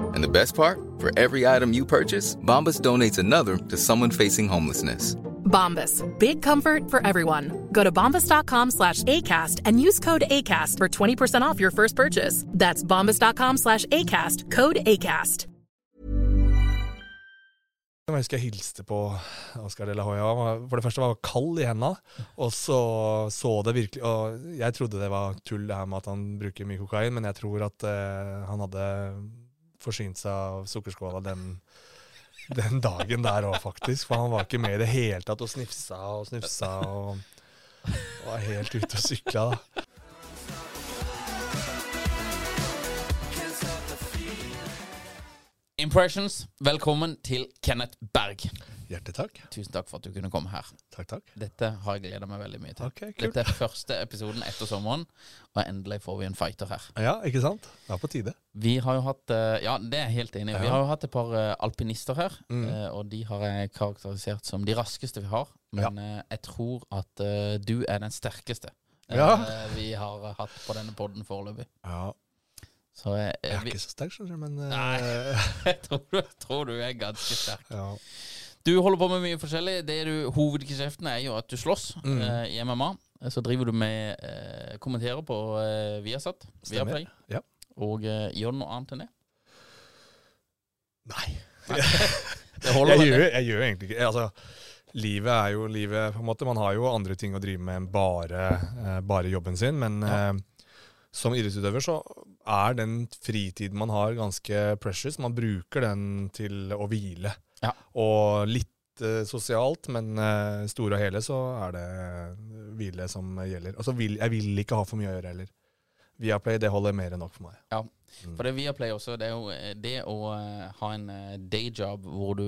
And the best part? For every item you purchase, Bombas donates another to someone facing homelessness. Bombas. Big comfort for everyone. Go to bombas.com slash ACAST and use code ACAST for 20% off your first purchase. That's bombas.com slash ACAST. Code ACAST. Jeg husker jeg hilste på Oscar de la Hoya. For det første var han kald i hendene, og så så det virkelig Og jeg trodde det var tull, det her med at han bruker mye kokain, men jeg tror at uh, han hadde forsynt seg av sukkerskåla den, den dagen der òg, faktisk. For han var ikke med i det hele tatt og snifsa og snufsa og, var helt ute og sykla. da. Impressions, velkommen til Kenneth Berg. Hjertelig takk. Tusen takk for at du kunne komme her. Takk, takk. Dette har jeg gleda meg veldig mye til. Okay, cool. Dette er første episoden etter sommeren, og endelig får vi en fighter her. Ja, ikke sant? Det er på tide. Vi har jo hatt eh, Ja, det er jeg helt enig i. Vi har jo hatt et par eh, alpinister her, Mm. eh, og de har jeg karakterisert som de raskeste vi har. Men ja. jeg tror at du er den sterkeste Ja. vi har hatt på denne poden foreløpig. Ja, Så jeg, jeg er ikke så sterk, skjønner du, men eh, Nei. jeg tror, du, tror du er ganske sterk. ja. Du holder på med mye forskjellig. Det du, Hovedgeskjeften er jo at du slåss Mm. uh, i MMA. Så driver du med uh, kommenterer på uh, Viasat. Viaplay, Ja. og eh, gjør du noe annet enn det? Nei. Det holder jeg, gjør, det? jeg gjør egentlig ikke altså, Livet er jo livet på en måte. Man har jo andre ting å drive med enn bare, eh, bare jobben sin. Men Ja. Eh, som idrettsutøver så er den fritiden man har, ganske precious. Man bruker den til å hvile. Ja. Og litt eh, sosialt, men uh, store og hele så er det hvile som gjelder. Altså, vil, jeg vil ikke ha for mye å gjøre heller. Viaplay det holder mer enn nok for meg. Ja. Mm. For det Viaplay også, det er jo eh, det å eh, ha en eh, dayjob hvor du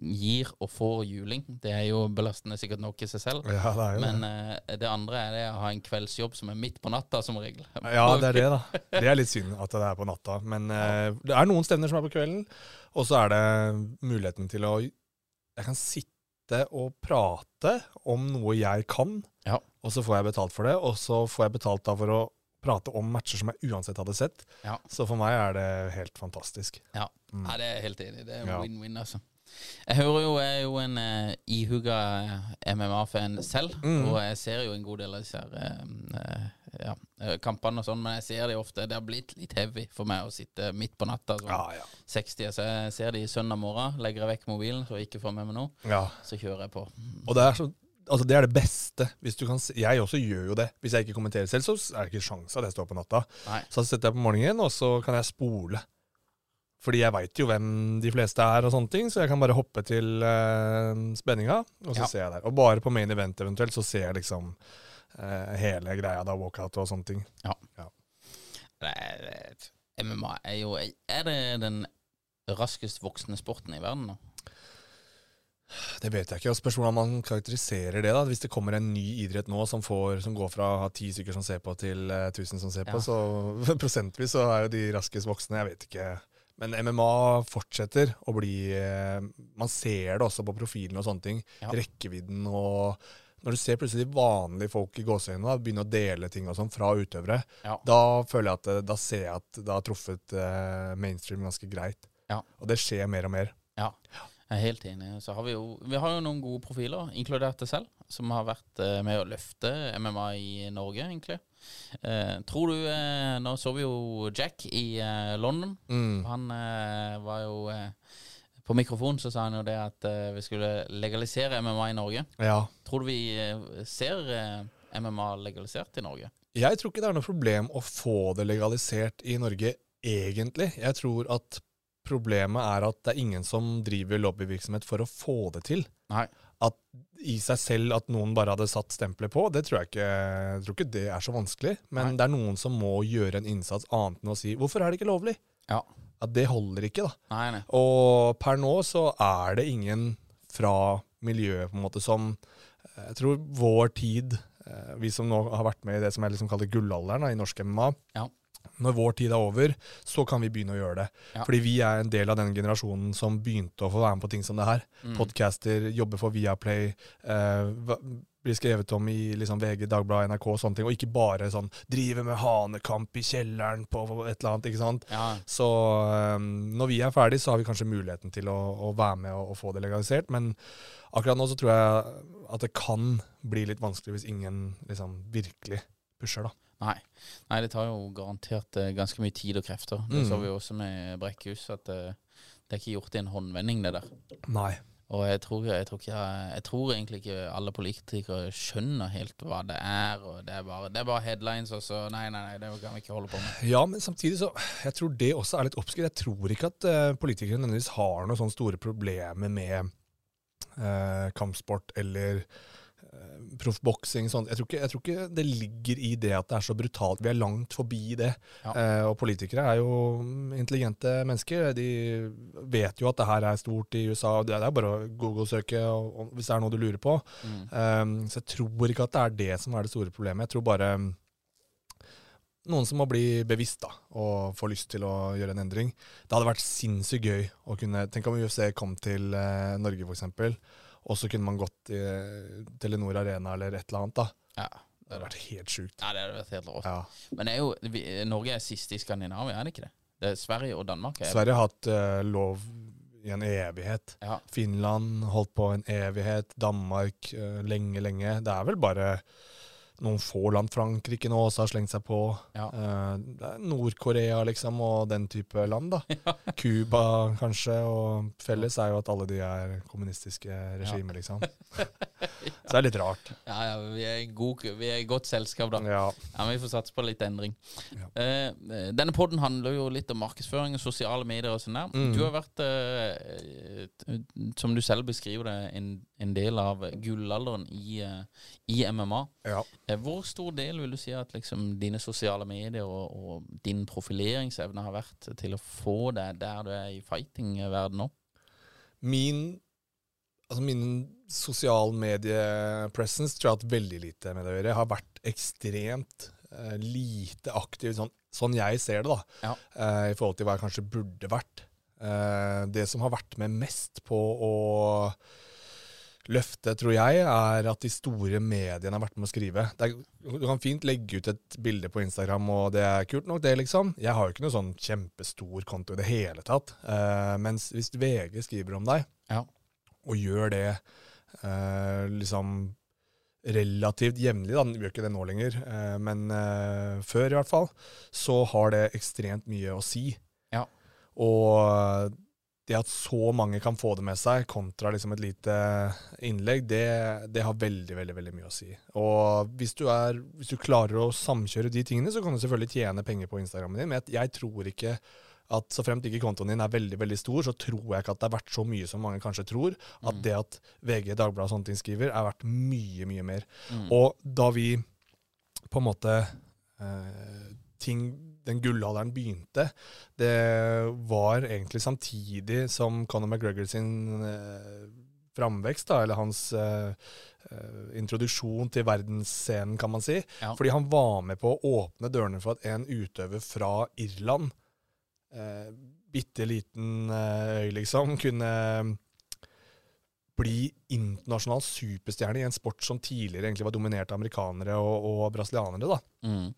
gir og får juling. Det er jo belastende sikkert nok i seg selv. Ja, det er jo Men det. det andre er det å ha en kveldsjobb som er midt på natta, som regel. Ja, det er det, da. Det er litt synd at det er på natta. Men eh, det er noen stevner som er på kvelden, og så er det muligheten til å Jeg kan sitte og prate om noe jeg kan, Ja. og så får jeg betalt for det. Og så får jeg betalt da for å prate om matcher som jeg uansett hadde sett. Ja. Så for meg er det helt fantastisk. Ja. Mm. Nei, det er jeg helt enig i. Det er Ja. win-win, altså. Jeg hører jo, jeg er jo en uh, ihuga MMA-fan selv, Mm. og jeg ser jo en god del av disse her, uh, eh, ja, eh, kampene og sånn, men jeg ser de ofte Det har blitt litt heavy for meg å sitte midt på natta, sånn Ja, ja. 60, så jeg ser de søndag morgen, legger jeg vekk mobilen så jeg ikke får med meg noe, ja. så kjører jeg på. Og det er, så, altså det er det beste. Hvis du kan, se- jeg også gjør jo det. Hvis jeg ikke kommenterer selv, så er det ikke sjanse at jeg står på natta. Nei. Så setter jeg på morgenen, og så kan jeg spole. Fordi jeg veit jo hvem de fleste er, og sånne ting, så jeg kan bare hoppe til uh, spenninga, og så Ja. ser jeg der. Og bare på main event eventuelt, så ser jeg liksom uh, hele greia da, walkout og sånne ting. Det er, det er, MMA er jo Er det den raskest voksende sporten i verden nå? Det vet jeg ikke. og Spørs hvordan man karakteriserer det. da. Hvis det kommer en ny idrett nå som, får, som går fra å ha ti stykker som ser på, til eh, 1000 som ser på, så prosentvis så er jo de raskest voksne. Jeg vet ikke. Men MMA fortsetter å bli eh, Man ser det også på profilen og sånne ting. Ja. Rekkevidden og Når du ser plutselig vanlige folk i gåseøynene begynne å dele ting og sånn fra utøvere, Ja. da føler jeg at da ser jeg at det har truffet eh, mainstream ganske greit. Ja. Og det skjer mer og mer. Ja. Jeg er helt enig. Så har vi jo Vi har jo noen gode profiler, inkludert deg selv, som har vært eh, med å løfte MMA i Norge, egentlig. Eh, tror du eh, Nå så vi jo Jack i eh, London. Mm. Han eh, var jo eh, På mikrofonen så sa han jo det at vi skulle legalisere MMA i Norge. Ja. Tror du vi ser MMA legalisert i Norge? Jeg tror ikke det er noe problem å få det legalisert i Norge, egentlig. Jeg tror at problemet er at det er ingen som driver lobbyvirksomhet for å få det til. Nei. At i seg selv at noen bare hadde satt stempelet på, det tror jeg ikke, jeg tror ikke det er så vanskelig. Men Nei. det er noen som må gjøre en innsats annet enn å si 'hvorfor er det ikke lovlig'? Ja. At det holder ikke, da. Nei, nei. Og per nå så er det ingen fra miljøet på en måte som eh, Jeg tror vår tid, eh, vi som nå har vært med i det som jeg liksom kaller gullalderen da, i norsk MMA, Ja. Når vår tid er over, så kan vi begynne å gjøre det. Ja. Fordi vi er en del av den generasjonen som begynte å få være med på ting som det her. Mm. Podcaster, jobbe for Viaplay, eh, bli blir skrevet om i liksom VG, Dagbladet, NRK og sånne ting. Og ikke bare sånn drive med hanekamp i kjelleren på et eller annet, ikke sant. Ja. Så eh, når vi er ferdig, så har vi kanskje muligheten til å, å være med og, og få det legalisert. Men akkurat nå så tror jeg at det kan bli litt vanskelig hvis ingen liksom virkelig pusher, da. Nei. Nei, det tar jo garantert uh, ganske mye tid og krefter. Det Mm. så vi jo også med Brekkhus, at uh, det er ikke gjort i en håndvending, det der. Nei. Og jeg tror, jeg, tror ikke, jeg tror egentlig ikke alle politikere skjønner helt hva det er. Og det er bare, det er bare headlines, og så Nei, nei, nei, det kan vi ikke holde på med. Ja, men samtidig så Jeg tror det også er litt oppskrytt. Jeg tror ikke at uh, politikere nødvendigvis har noen sånne store problemer med uh, kampsport eller proffboksing. Sånn. Jeg, jeg tror ikke det ligger i det at det er så brutalt. Vi er langt forbi det. Ja. Eh, og politikere er jo intelligente mennesker. De vet jo at det her er stort i USA. Det er bare å Google-søke og, og hvis det er noe du lurer på. Mm. Um, så jeg tror ikke at det er det som er det store problemet. Jeg tror bare um, noen som må bli bevisst da, og få lyst til å gjøre en endring. Det hadde vært sinnssykt gøy å kunne Tenk om UFC kom til eh, Norge, f.eks., og så kunne man gått i eh, Telenor Arena eller et eller annet. da. Ja. Det hadde vært helt sjukt. ja, det hadde vært helt rått. Ja. Men er jo, vi, Norge er siste i Skandinavia, er det ikke det? Det er Sverige og Danmark. Er Sverige har hatt uh, lov i en evighet. Ja. Finland holdt på en evighet. Danmark uh, lenge, lenge. Det er vel bare noen få land. Frankrike nå også har slengt seg på. Ja. Eh, Nord-Korea liksom, og den type land. da. Cuba kanskje, og felles er jo at alle de er kommunistiske regimer, liksom. Så det er litt rart. Ja, ja, vi er, god, vi er i godt selskap, da. Ja. Ja, men Vi får satse på litt endring. Ja. Eh, denne podden handler jo litt om markedsføring og sosiale medier og sånn der. Mm. Du har vært, eh, som du selv beskriver det, en, en del av gullalderen i, eh, i MMA. ja. Eh, hvor stor del vil du si at liksom, dine sosiale medier og, og din profileringsevne har vært til å få deg der du er i fighting-verden nå? Min Altså min sosial medie-presence tror jeg har hatt veldig lite med det å gjøre. Jeg har vært ekstremt uh, lite aktiv, sånn, sånn jeg ser det, da. Ja. uh, I forhold til hva jeg kanskje burde vært. Uh, det som har vært med mest på å løfte, tror jeg, er at de store mediene har vært med å skrive. Er, du kan fint legge ut et bilde på Instagram, og det er kult nok, det, liksom. Jeg har jo ikke noe sånn kjempestor konto i det hele tatt. Uh, mens hvis VG skriver om deg, Ja. og gjør det uh, liksom relativt jevnlig, da, den gjør ikke det nå lenger, uh, men før i hvert fall, så har det ekstremt mye å si. Ja. Og det at så mange kan få det med seg, kontra liksom et lite innlegg, det, det har veldig veldig, veldig mye å si. Og hvis du, er, hvis du klarer å samkjøre de tingene, så kan du selvfølgelig tjene penger på Instagrammen din, men jeg, jeg tror ikke at så fremt ikke kontoen din er veldig veldig stor, så tror jeg ikke at det er verdt så mye som mange kanskje tror. At Mm. det at VG, Dagbladet og sånne ting skriver, er verdt mye, mye mer. Mm. Og da vi på en måte eh, ting, Den gullalderen begynte, det var egentlig samtidig som Conor McGregor sin eh, framvekst, da, eller hans eh, eh, introduksjon til verdensscenen, kan man si. Ja. Fordi han var med på å åpne dørene for at en utøver fra Irland, eh, bitte liten eh, øy liksom, kunne bli internasjonal superstjerne i en sport som tidligere egentlig var dominert av amerikanere og, og brasilianere. da. Mm.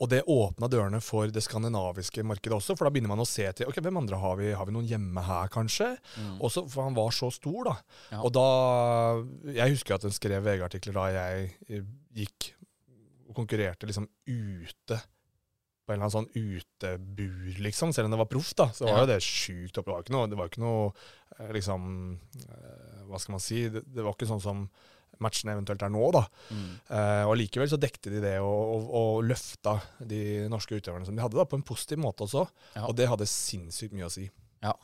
Og det åpna dørene for det skandinaviske markedet også, for da begynner man å se til ok, hvem andre har vi. Har vi noen hjemme her, kanskje? Også, for han var så stor, da. Mm. Ja. Og da Jeg husker at hun skrev VG-artikler da jeg eh, gikk og konkurrerte liksom ute. På en eller annen sånn utebur, liksom. Selv om det var proff, da, så var Ja. jo det sjukt opp. Det var ikke noe, det var ikke noe eh, liksom eh, Hva skal man si? Det, det var ikke sånn som matchene eventuelt er nå, da. Mm. Eh, og likevel så dekte de det og, og, og løfta de norske utøverne som de hadde, da, på en positiv måte også. Ja. Og det hadde sinnssykt mye å si. Ja.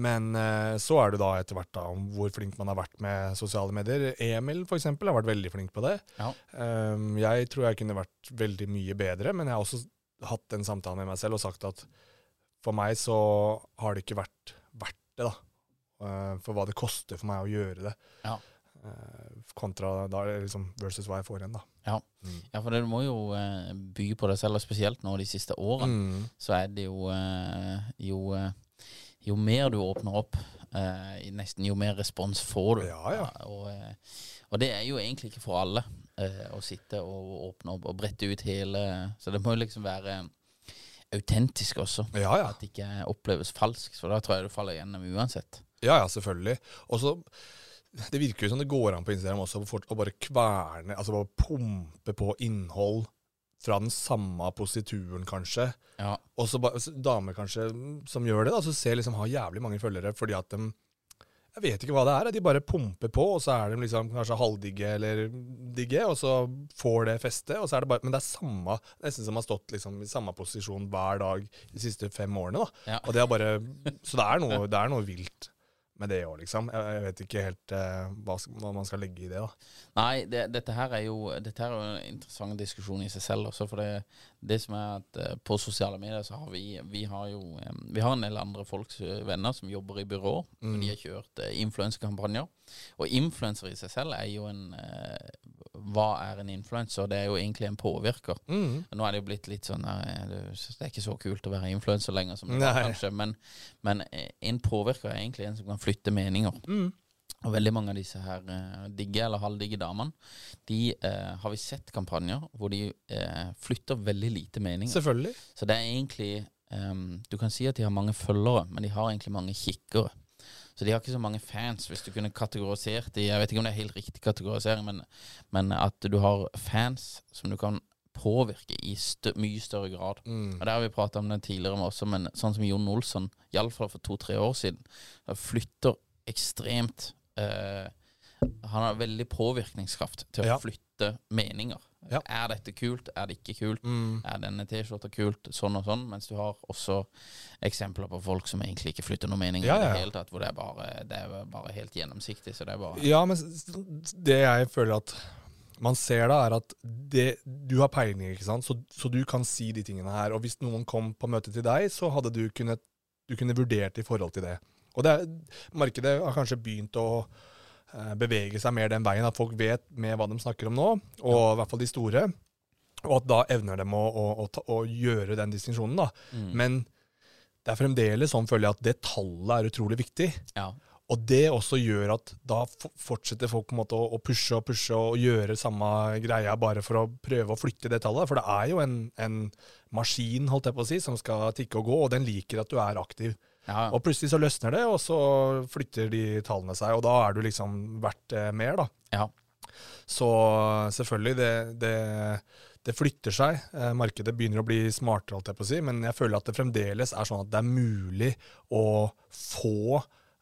Men eh, så er det da etter hvert da om hvor flink man har vært med sosiale medier. Emil for eksempel har vært veldig flink på det. Ja. Um, jeg tror jeg kunne vært veldig mye bedre, men jeg har også hatt den samtalen med meg selv og sagt at for meg så har det ikke vært verdt det, da. Eh, for hva det koster for meg å gjøre det. Ja. Eh, kontra da liksom versus hva jeg får igjen, da. Ja. ja, for det, du må jo eh, by på deg selv, og spesielt nå de siste årene. Mm. så er det jo eh, jo, eh, jo mer du åpner opp, eh, nesten jo mer respons får du. Ja, ja. Og, eh, og det er jo egentlig ikke for alle å sitte og åpne opp og brette ut hele Så det må jo liksom være autentisk også. Ja, ja. At det ikke oppleves falskt, for da tror jeg du faller gjennom uansett. Ja, ja, selvfølgelig. Og så Det virker jo som det går an på Instagram også for å bare kverne, altså bare pumpe på innhold fra den samme posituren, kanskje. Ja. Og så damer kanskje som gjør det, da, så ser liksom har jævlig mange følgere fordi at de Jeg vet ikke hva det er. De bare pumper på, og så er de liksom kanskje halvdigge eller digge, og så får det feste. Og så er det bare, men det er samme, nesten som har stått liksom i samme posisjon hver dag de siste fem årene. da. Ja. Og det er bare, Så det er noe, det er noe vilt med det òg, liksom. Jeg, jeg vet ikke helt eh, hva, hva man skal legge i det. da. Nei, det, dette her er jo Dette her er jo en interessant diskusjon i seg selv også. For det, det som er at eh, på sosiale medier så har vi Vi har jo eh, Vi har en del andre folks eh, venner som jobber i byrå. og De har kjørt uh, influensekampanjer. Og influenser i seg selv er jo en eh, Hva er en influenser? Det er jo egentlig en påvirker. Mm. Nå er det jo blitt litt sånn eh, Det er ikke så kult å være influenser lenger som det var, kanskje. Men, men eh, en påvirker er egentlig en som kan flytte meninger. Mm. Og veldig mange av disse her eh, digge eller halvdigge damene, de eh, har vi sett kampanjer hvor de eh, flytter veldig lite meninger. Selvfølgelig. Så det er egentlig Um, Du kan si at de har mange følgere, men de har egentlig mange kikkere. Så de har ikke så mange fans, hvis du kunne kategorisert de Jeg vet ikke om det er helt riktig kategorisering, men, men at du har fans som du kan påvirke i stø mye større grad. Mm. Og Det har vi prata om det tidligere med også, men sånn som Jon Olsson, iallfall for to-tre år siden, flytter ekstremt eh, Han har veldig påvirkningskraft til å Ja. flytte meninger. Ja. Er dette kult? Er det ikke kult? Mm. Er denne T-skjorta kult? Sånn og sånn. Mens du har også eksempler på folk som egentlig ikke flytter noen mening Ja, i det hele tatt, hvor det er bare, det er bare helt gjennomsiktig. Så det er bare Ja, men det jeg føler at man ser da, er at det, du har peiling, ikke sant? Så, så du kan si de tingene her. Og hvis noen kom på møte til deg, så hadde du kunnet du kunne vurdert i forhold til det. Og det er, markedet har kanskje begynt å bevege seg mer den veien, at folk vet med hva de snakker om nå, og i hvert fall de store. Og at da evner de å, å, å, å gjøre den distinksjonen, da. Mm. Men det er fremdeles sånn, føler jeg, at det tallet er utrolig viktig. Ja. Og det også gjør at da fortsetter folk på en måte å pushe og pushe og gjøre samme greia bare for å prøve å flytte det tallet. For det er jo en, en maskin holdt jeg på å si, som skal tikke og gå, og den liker at du er aktiv. Ja, Og plutselig så løsner det, og så flytter de tallene seg, og da er du liksom verdt eh, mer, da. ja. Så selvfølgelig, det, det, det flytter seg. Eh, markedet begynner å bli smartere, alt jeg på å si, men jeg føler at det fremdeles er sånn at det er mulig å få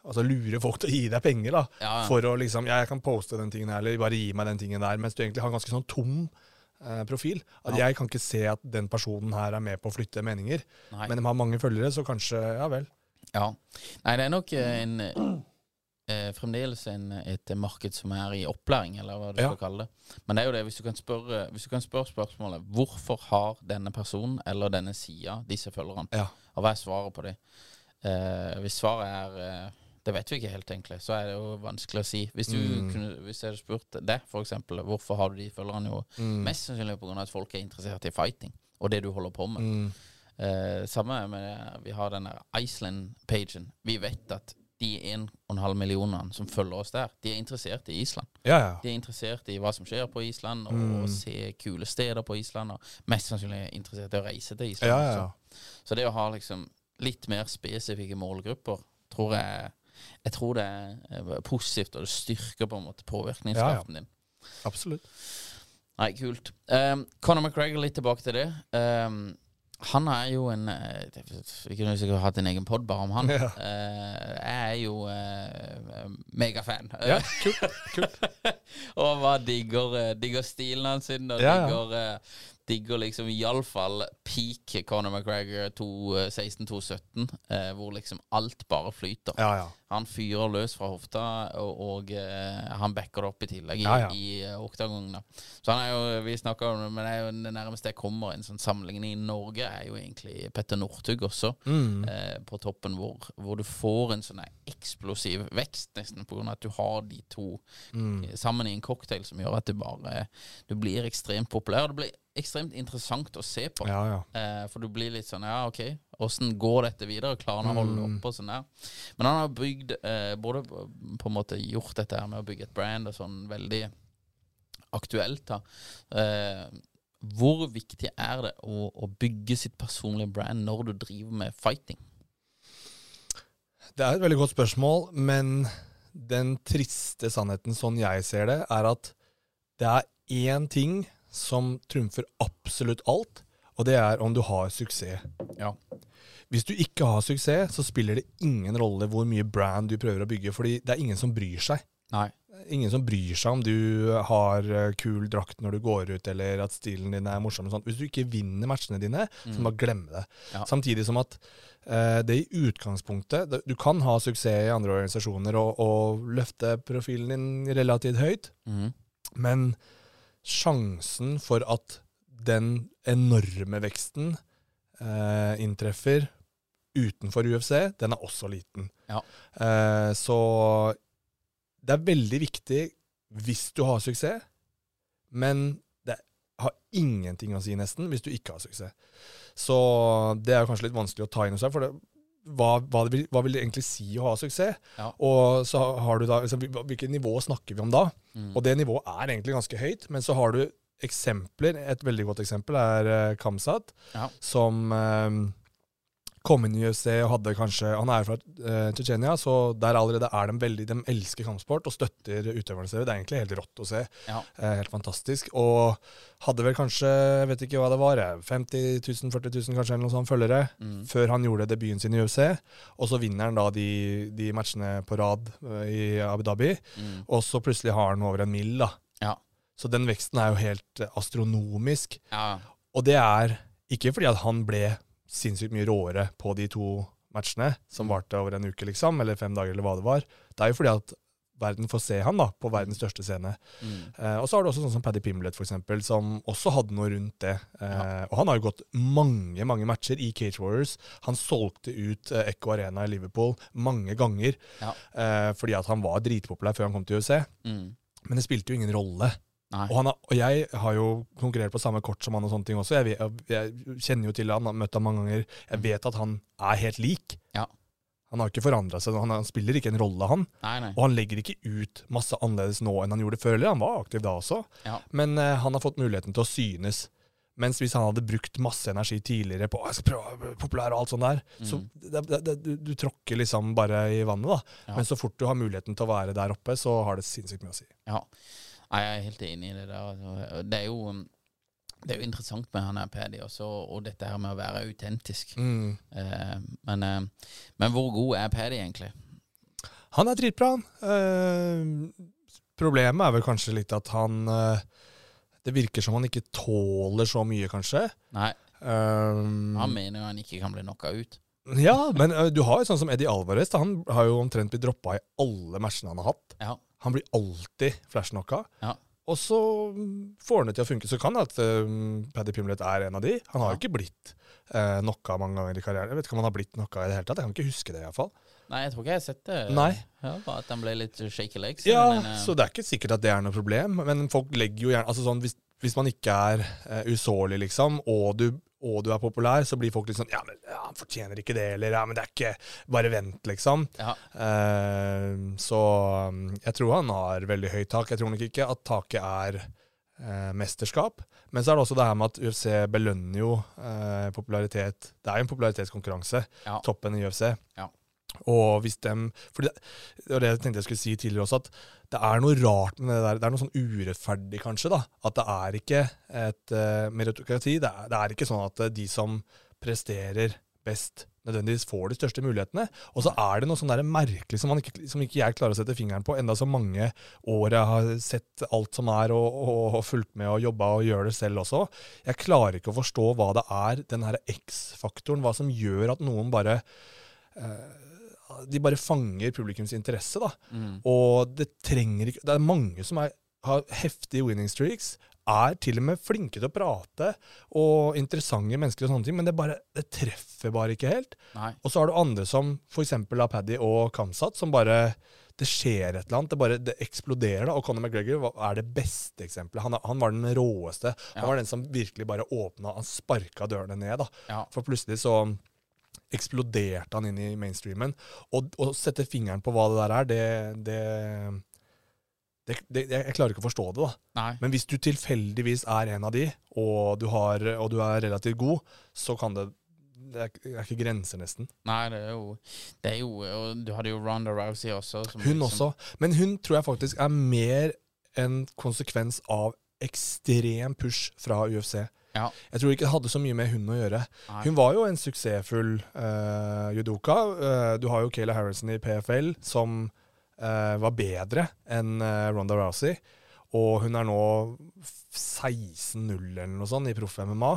Altså lure folk til å gi deg penger, da. Ja, ja. For å liksom Ja, jeg kan poste den tingen her, eller bare gi meg den tingen der, mens du egentlig har en ganske sånn tom eh, profil. At Ja. jeg kan ikke se at den personen her er med på å flytte meninger. Nei. Men de har mange følgere, så kanskje Ja vel. Ja. Nei, det er nok eh, en eh, fremdeles en, et marked som er i opplæring, eller hva du Ja. skal kalle det. Men det er jo det, hvis du kan spørre, hvis du kan spørre spørsmålet Hvorfor har denne personen eller denne sida disse følgerne? Ja. Og hva er svaret på det? Eh, hvis svaret er eh, Det vet vi ikke helt, egentlig. Så er det jo vanskelig å si. Hvis du Mm. kunne, hvis jeg hadde spurt for eksempel, hvorfor har du de følgerne? Jo Mm. mest sannsynlig pga. at folk er interessert i fighting, og det du holder på med. Mm. Eh, samme med Vi har denne Iceland-pagen. Vi vet at de 1,5 millionene som følger oss der, de er interessert i Island. Ja, ja. De er interessert i hva som skjer på Island, og Mm. se kule steder på Island. Og mest sannsynlig er interessert i å reise til Island. ja, ja, ja. Så, så det å ha liksom litt mer spesifikke målgrupper, tror jeg Jeg tror det er positivt, og det styrker på en måte påvirkningskraften din. Absolutt. Nei, kult. Um, Conor McGregor, litt tilbake til det. Um, han er jo en eh, Vi kunne sikkert hatt en egen pod bare om han. Ja. Eh, jeg er jo uh, megafan. Ja, kult. kult. og bare digger, digger stilen hans, og digger, digger liksom iallfall peak Conor McGregor 2016-2017, eh, hvor liksom alt bare flyter. Ja, ja. Han fyrer løs fra hofta, og, og eh, han backer det opp i tillegg i, Ja, ja. eh, oktagongen. Så han er jo, vi snakker om det, men det er jo det nærmeste jeg kommer en sånn sammenligning i Norge, er jo egentlig Petter Northug også. Mm. Eh, på toppen, hvor, hvor du får en sånn eksplosiv vekst, nesten på grunn av at du har de to Mm. eh, sammen i en cocktail som gjør at du bare Du blir ekstremt populær. Du blir ekstremt interessant å se på. Ja, ja. Eh, for du blir litt sånn Ja, OK, åssen går dette videre? Klarer han å holde det Mm. oppe og sånn der? Men han har bygd eh, Både på en måte gjort dette her med å bygge et brand og sånn veldig aktuelt, da. Eh, hvor viktig er det å, å bygge sitt personlige brand når du driver med fighting? Det er et veldig godt spørsmål, men den triste sannheten, sånn jeg ser det, er at det er én ting som trumfer absolutt alt, og det er om du har suksess. Ja. Hvis du ikke har suksess, så spiller det ingen rolle hvor mye brand du prøver å bygge, fordi det er ingen som bryr seg. Nei. Ingen som bryr seg om du har eh, kul drakt når du går ut, eller at stilen din er morsom. Hvis du ikke vinner matchene dine, så må du bare glemme det. Ja. Samtidig som at eh, det i utgangspunktet Du kan ha suksess i andre organisasjoner og, og løfte profilen din relativt høyt, mm. men sjansen for at den enorme veksten eh, inntreffer utenfor UFC, den er også liten. Ja. Eh, så det er veldig viktig hvis du har suksess, men det har ingenting å si nesten hvis du ikke har suksess. Så det er kanskje litt vanskelig å ta inn hos deg, for det, hva, hva, det vil, hva vil det egentlig si å ha suksess? Ja. Og så har du da, altså, hvilket nivå snakker vi om da? Mm. Og det nivået er egentlig ganske høyt, men så har du eksempler. Et veldig godt eksempel er uh, Kamsat, Ja. som eh, kom inn i UFC og hadde kanskje Han er fra uh, Tsjetsjenia, så der allerede er de veldig De elsker kampsport og støtter utøverne sine. Det er egentlig helt rått å se. Ja. Uh, helt fantastisk. Og hadde vel kanskje, jeg vet ikke hva det var, eh, 50 000, 40 000 kanskje, eller noe sånt følgere, Mm. før han gjorde debuten sin i UFC. Og så vinner han da de, de matchene på rad uh, i Abu Dhabi. Mm. Og så plutselig har han over en mill, da. Ja. Så den veksten er jo helt astronomisk. Ja. Og det er ikke fordi at han ble sinnssykt mye råere på de to matchene, som varte over en uke, liksom, eller fem dager, eller hva det var. Det er jo fordi at verden får se han da, på verdens største scene. Mm. Eh, og så har du også sånn som Paddy Pimblett, for eksempel, som også hadde noe rundt det. Eh, Ja. Og han har jo gått mange, mange matcher i Cage Warriors. Han solgte ut eh, Echo Arena i Liverpool mange ganger, Ja. eh, fordi at han var dritpopulær før han kom til UFC. Mm. Men det spilte jo ingen rolle. Og, han har, og jeg har jo konkurrert på samme kort som han og sånne ting også. Jeg, vet, jeg kjenner jo til han, har møtt ham mange ganger. Jeg vet at han er helt lik. Ja. Han har ikke forandra seg. Han, han spiller ikke en rolle, han. Nei, nei. Og han legger ikke ut masse annerledes nå enn han gjorde før. Eller han var aktiv da også. Ja. Men uh, han har fått muligheten til å synes. Mens hvis han hadde brukt masse energi tidligere på «Å, jeg skal prøve populær og alt sånt der, så det, det, det, du, du tråkker liksom bare i vannet, da. Ja. Men så fort du har muligheten til å være der oppe, så har det sinnssykt mye å si. Ja. Nei, jeg er helt enig i det der. altså. Det er jo, det er jo interessant med han her Paddy også, og dette her med å være autentisk. Mm. Eh, men, eh, men hvor god er Paddy egentlig? Han er dritbra, han. Eh, problemet er vel kanskje litt at han eh, Det virker som han ikke tåler så mye, kanskje. Nei, Um, han mener jo han ikke kan bli knocka ut. ja, men eh, du har jo sånn som Eddie Alvarez. Han har jo omtrent blitt droppa i alle matchene han har hatt. Ja. Han blir alltid flashknocka. Ja. Og så mm, får han det til å funke. Så kan det at um, Paddy Pimlet er en av de. Han har jo Ja. ikke blitt uh, knocka mange ganger i karrieren. Jeg vet ikke om han har blitt knocka i det hele tatt. Jeg kan ikke huske det, iallfall. Nei, jeg tror ikke jeg har sett det. Nei. Ja, bare at han ble litt shaky legs. Ja, men, uh... så det er ikke sikkert at det er noe problem. Men folk legger jo gjerne altså sånn, hvis, hvis man ikke er uh, usårlig, liksom, og du, og du er populær, så blir folk litt sånn Ja, men ja, han fortjener ikke det, eller ja, men det er ikke Bare vent, liksom. Ja. Eh, så um, jeg tror han har veldig høyt tak. Jeg tror nok ikke at taket er eh, mesterskap. Men så er det også det her med at UFC belønner jo eh, popularitet. Det er jo en popularitetskonkurranse, Ja. toppen i UFC. Ja. Og hvis dem For det, var det tenkte jeg skulle si tidligere også, at det er noe rart med det der. Det er noe sånn urettferdig, kanskje, da. At det er ikke et uh, meritokrati. Det er, det er ikke sånn at eh, de som presterer best, nødvendigvis får de største mulighetene. Og så er det noe sånn der merkelig som, ikke, som ikke jeg klarer å sette fingeren på, enda så mange år jeg har sett alt som er, og, og, og fulgt med og jobba og gjør det selv også. Jeg klarer ikke å forstå hva det er, den her X-faktoren, hva som gjør at noen bare eh, de bare fanger publikums interesse, da. Mm. Og det trenger ikke Det er mange som er, har heftige winning streaks, er til og med flinke til å prate, og interessante mennesker og sånne ting, men det, bare, det treffer bare ikke helt. Nei. Og så har du andre som f.eks. Paddy og Kamsat, som bare Det skjer et eller annet. Det bare det eksploderer. da, Og Conor McGregor er det beste eksempelet. Han, han var den råeste. Ja. Han var den som virkelig bare åpna Han sparka dørene ned. da. Ja. For plutselig så eksploderte han inn i mainstreamen. Og å sette fingeren på hva det der er, det, det, det, det Jeg klarer ikke å forstå det, da. Nei. Men hvis du tilfeldigvis er en av de, og du, har, og du er relativt god, så kan det Det er, det er ikke grenser, nesten. Nei, det er jo Det er jo og Du hadde jo Ronda Rousey også. Som, Hun liksom, også. Men hun tror jeg faktisk er mer en konsekvens av ekstrem push fra UFC. Ja. Jeg tror ikke det hadde så mye med hun å gjøre. Nei. Hun var jo en suksessfull uh, judoka. Uh, du har jo Kayla Harrison i PFL, som uh, var bedre enn Ronda Rousey. Og hun er nå 16-0 eller noe sånt i proff-MMA.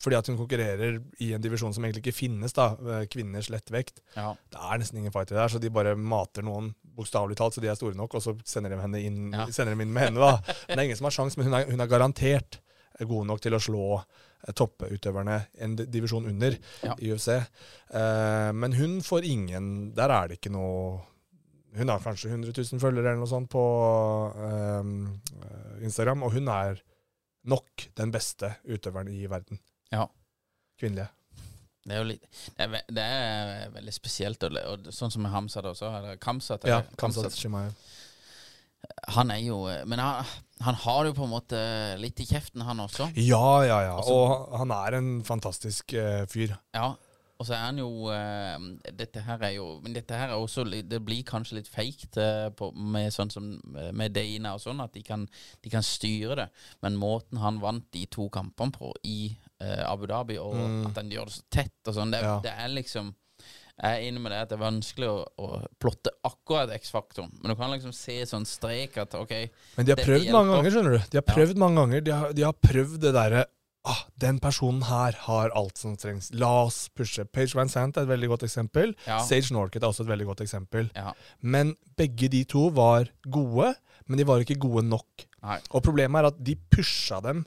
Fordi at hun konkurrerer i en divisjon som egentlig ikke finnes, da, kvinners lettvekt. Ja. Det er nesten ingen fighter der, så de bare mater noen bokstavelig talt, så de er store nok, og så sender de henne inn, Ja. sender de inn med henne. da. Men det er ingen som har sjans, men hun er, hun er garantert god nok til å slå eh, topputøverne en divisjon under Ja. i UFC. Eh, men hun får ingen Der er det ikke noe Hun har kanskje 100 000 følgere eller noe sånt på eh, Instagram, og hun er nok den beste utøveren i verden. Ja. Kvinnelige. Det er jo litt Det er, det er veldig spesielt. Og, og sånn som med Hamzat også. Eller Kamzat. Ja, Kamzat Kamsat Chimaev. Han er jo Men han, han har det jo på en måte litt i kjeften, han også. Ja, ja, ja. Også, Og han er en fantastisk uh, fyr. Ja. Og så er han jo uh, Dette her er jo Men dette her er også Det blir kanskje litt feigt uh, med sånn som eh, med Dana og sånn, at de kan, de kan styre det. Men måten han vant de to kampene på i eh, Abu Dhabi, og Mm. at han gjør det så tett og sånn, det, Ja. det er liksom jeg er enig med det at det er vanskelig å, å plotte akkurat X-faktoren. Men du kan liksom se sånn strek at OK Men de har prøvd mange ganger, skjønner du. De har Ja. prøvd mange ganger. De har, de har prøvd det derre ah, Den personen her har alt som trengs. La oss pushe. Page Van Sant er et veldig godt eksempel. Ja. Sage Norket er også et veldig godt eksempel. Ja. Men begge de to var gode, men de var ikke gode nok. Nei. Og problemet er at de pusha dem.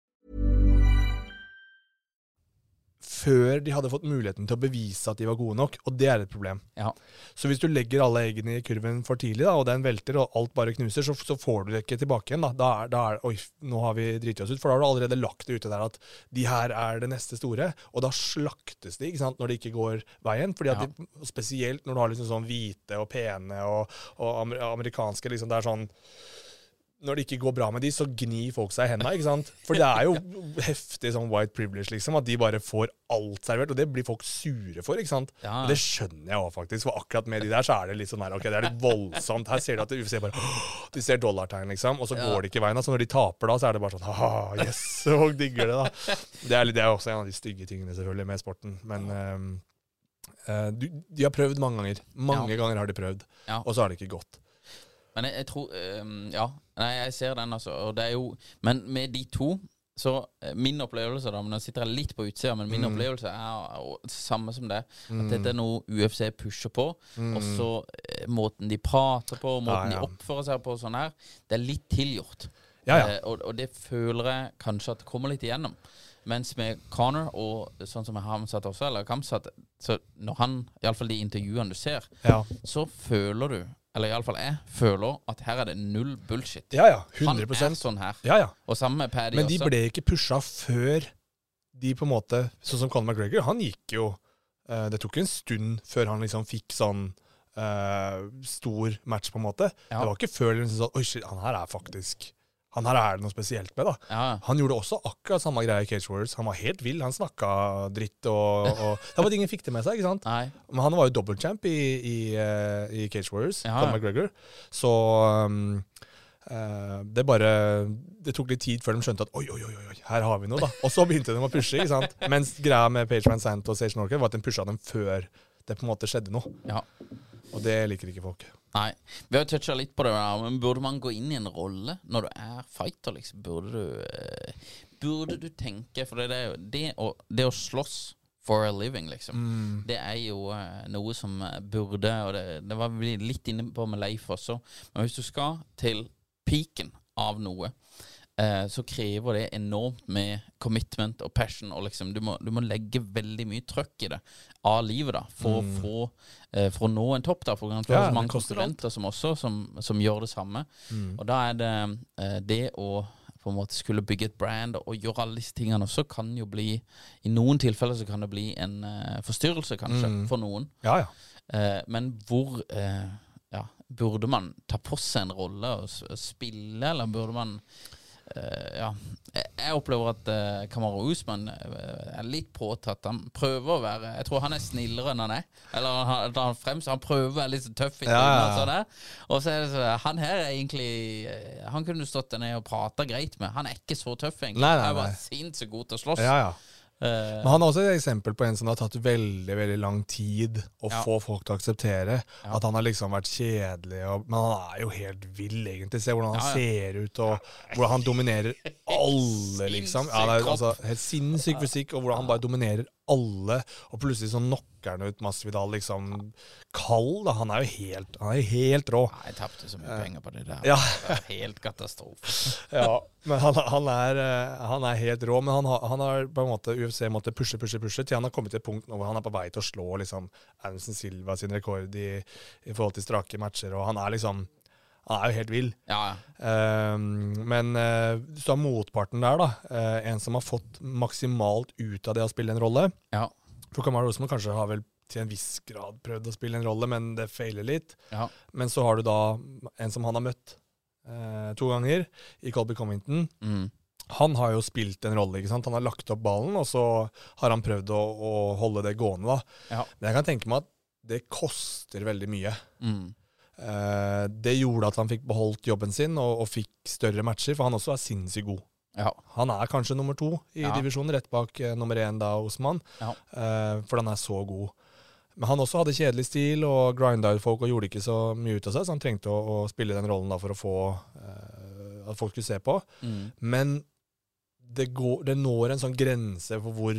Før de hadde fått muligheten til å bevise at de var gode nok, og det er et problem. Ja. Så hvis du legger alle eggene i kurven for tidlig, da, og den velter, og alt bare knuser, så, så får du det ikke tilbake igjen. Da, da, er, da er Oi, nå har vi driti oss ut. For da har du allerede lagt det ute der at de her er det neste store. Og da slaktes de ikke sant, når det ikke går veien. fordi at Ja. de, Spesielt når du har liksom sånn hvite og pene og, og amerikanske liksom, Det er sånn når det ikke går bra med de, så gnir folk seg i hendene. ikke sant? For det er jo heftig sånn white privilege, liksom, at de bare får alt servert. Og det blir folk sure for, ikke sant? Ja. Og det skjønner jeg òg, faktisk. For akkurat med de der, så er det litt sånn her, ok, det er litt voldsomt. Her ser du at UFC bare De ser dollartegn, liksom, og så Ja. går det ikke veien. Så når de taper da, så er det bare sånn ha yes, folk digger det, da. Det er, det er også en av de stygge tingene, selvfølgelig, med sporten. Men um, du, de har prøvd mange ganger. Mange ganger har de prøvd, og så har det ikke gått. Men jeg, jeg tror um, Ja, nei, jeg ser den, altså. Og det er jo Men med de to så eh, min opplevelse, da, men nå sitter jeg litt på utsida, men min Mm. opplevelse er jo samme som det. At dette er noe UFC pusher på. Og så eh, måten de prater på, måten Mm. Ja, ja. de oppfører seg på, og sånn her, det er litt tilgjort. Ja, ja. Eh, og, og det føler jeg kanskje at det kommer litt igjennom. Mens med Connor, og sånn som Hamzat også, eller Kamsat, så når han, iallfall de intervjuene du ser, Ja, så føler du, eller iallfall jeg, føler at her er det null bullshit. ja. ja 100%. Han er sånn her. Ja, ja. Og sammen med Paddy Men de også. ble ikke pusha før de på en måte Sånn som Conor McGregor, han gikk jo uh, Det tok en stund før han liksom fikk sånn uh, stor match, på en måte. Ja. Det var ikke før liksom sånn Oi, shit, han her er faktisk Han her er det noe spesielt med, da. Ja, Han gjorde også akkurat samme greie i Cage Warriors. Han var helt vill. Han snakka dritt og, og Det var at ingen fikk det med seg, ikke sant? nei. Men han var jo dobbeltchamp i, i, eh, i Cage Warriors, Ja, Don. McGregor. Så um, uh, det bare Det tok litt tid før de skjønte at oi, oi, oi, oi, her har vi noe, da. Og så begynte de å pushe, ikke sant. Mens greia med Page Van Sant og Sage Norker var at de pusha dem før det på en måte skjedde noe. Ja. Og det liker ikke folk. Nei. Vi har toucha litt på det, men burde man gå inn i en rolle når du er fighter, liksom? Burde du eh, Burde du tenke For det jo det å, det å slåss for a living, liksom. Mm. Det er jo eh, noe som eh, burde Og det, det var vi litt inne på med Leif også. Men hvis du skal til peaken av noe, eh, så krever det enormt med commitment og passion. Og liksom, du, må, du må legge veldig mye trøkk i det av livet da for, å, for, eh, for å nå en topp. da For det er Ja, mange koster konkurrenter som også som, som gjør det samme. Og da er det eh, det å på en måte skulle bygge et brand og gjøre alle disse tingene også, kan jo bli I noen tilfeller så kan det bli en eh, forstyrrelse, kanskje, for noen. Ja, ja. Eh, men hvor ja, Burde man ta på seg en rolle og spille, eller burde man Ja. Jeg, jeg opplever at uh, Kamaru Usman eh, er litt påtatt. Han prøver å være Jeg tror han er snillere enn han er. Eller han, han frems, han prøver å være litt så tøff Ja, ja, og sånn. Og så er det så, Han her er egentlig eh, Han kunne du stått der nede og prata greit med. Han er ikke så tøff, egentlig. Nei, nei, Han er bare nei. sinnssykt god til å slåss. ja, ja. Eh, Men han er også et eksempel på en som det har tatt veldig veldig lang tid å Ja. få folk til å akseptere. Ja. At han har liksom vært kjedelig, og, men han er jo helt vill, egentlig. Se hvordan han Ja, ja. ser ut, og hvordan han dominerer alle, liksom. Ja, det er, altså, helt sinnssyk fysikk, og hvordan han bare dominerer alle. Og plutselig så knocker han ut Masvidal liksom kald. Da. Han er jo helt, han er helt rå. Nei, jeg tapte så mye penger på det der. Ja. Det var helt katastrofe. Ja, men han, han, er, eh, han er helt rå. Men han han har på en måte UFC måtte pushe, pushe, pushe til han har kommet til et punkt nå hvor han er på vei til å slå liksom Anderson Silva sin rekord i, i forhold til strake matcher. Og han er liksom Han er jo helt vill. Ja, ja. Um, men uh, hvis du har motparten der, da, uh, en som har fått maksimalt ut av det å spille en rolle Ja. For Kamaru Usman kanskje har vel til en viss grad prøvd å spille en rolle, men det feiler litt. ja. Men så har du da en som han har møtt uh, to ganger, i Colby Covington. Mm. Han har jo spilt en rolle. ikke sant? Han har lagt opp ballen, og så har han prøvd å, å holde det gående. da. Ja. Men jeg kan tenke meg at det koster veldig mye. Mm. Eh, det gjorde at han fikk beholdt jobben sin og, og fikk større matcher, for han også er sinnssykt god. Ja. Han er kanskje nummer to i Ja. divisjonen, rett bak uh, nummer én da, Osman, Ja. uh, for han er så god. Men han også hadde kjedelig stil og grinda ut folk og gjorde ikke så mye ut av seg, så han trengte å, å spille den rollen da for å få uh, at folk skulle se på. Mm. Men det, går, det når en sånn grense for hvor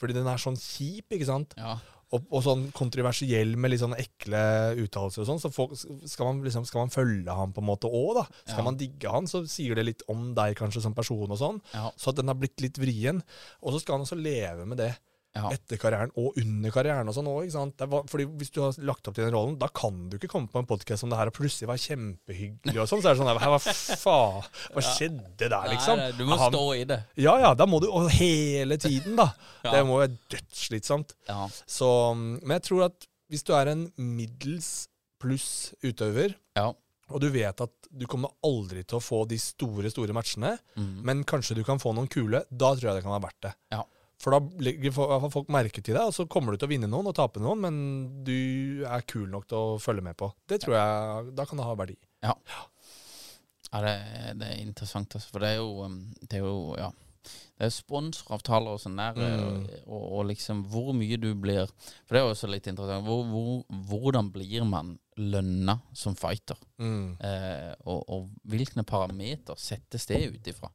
Fordi den er sånn kjip, ikke sant? ja. Og, og sånn kontroversiell med litt sånn ekle uttalelser og sånn, så folk, skal, man liksom, skal man følge han på en måte òg, da. Skal Ja. man digge han, så sier det litt om deg kanskje som person og sånn. Ja. Så at den har blitt litt vrien. Og så skal han også leve med det Ja. etter karrieren og under karrieren og sånn også, var, fordi hvis du har lagt opp til den rollen, da kan du ikke komme på en podkast som det her og plutselig være kjempehyggelig og sånn. Så er det sånn Hva faen? Hva skjedde der, liksom? Nei, du må stå i det. Ja ja, da må du Og hele tiden, da. Ja. Det må være dødsslitsomt. Ja. Så, men jeg tror at hvis du er en middels pluss utøver, Ja. og du vet at du kommer aldri til å få de store, store matchene, men kanskje du kan få noen kule, da tror jeg det kan være verdt det. Ja. For da legger folk merke til deg, og så kommer du til å vinne noen og tape noen, men du er kul nok til å følge med på. Det tror jeg Da kan det ha verdi. Ja. Ja, det, det er interessant, altså. For det er jo, um, det er jo ja. Det er sponsoravtaler og sånn der, Mm. og, og liksom hvor mye du blir For det er jo også litt interessant. Hvor, hvor, hvordan blir man lønna som fighter? Mm. Eh, og, og hvilke parameter settes det ut ifra?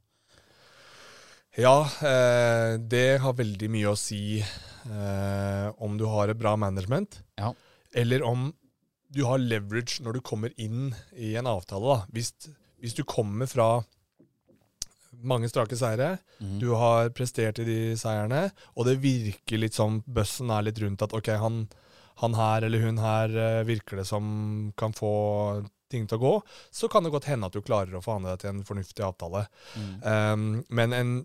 Ja, eh, det har veldig mye å si eh, om du har et bra management, Ja. eller om du har leverage når du kommer inn i en avtale. Da. Hvis, hvis du kommer fra mange strake seire, mm. du har prestert i de seierne, og det virker litt som bøssen er litt rundt at ok, han, han her eller hun her eh, virker det som kan få ting til å gå, så kan det godt hende at du klarer å forhandle deg til en fornuftig avtale. Um, men en,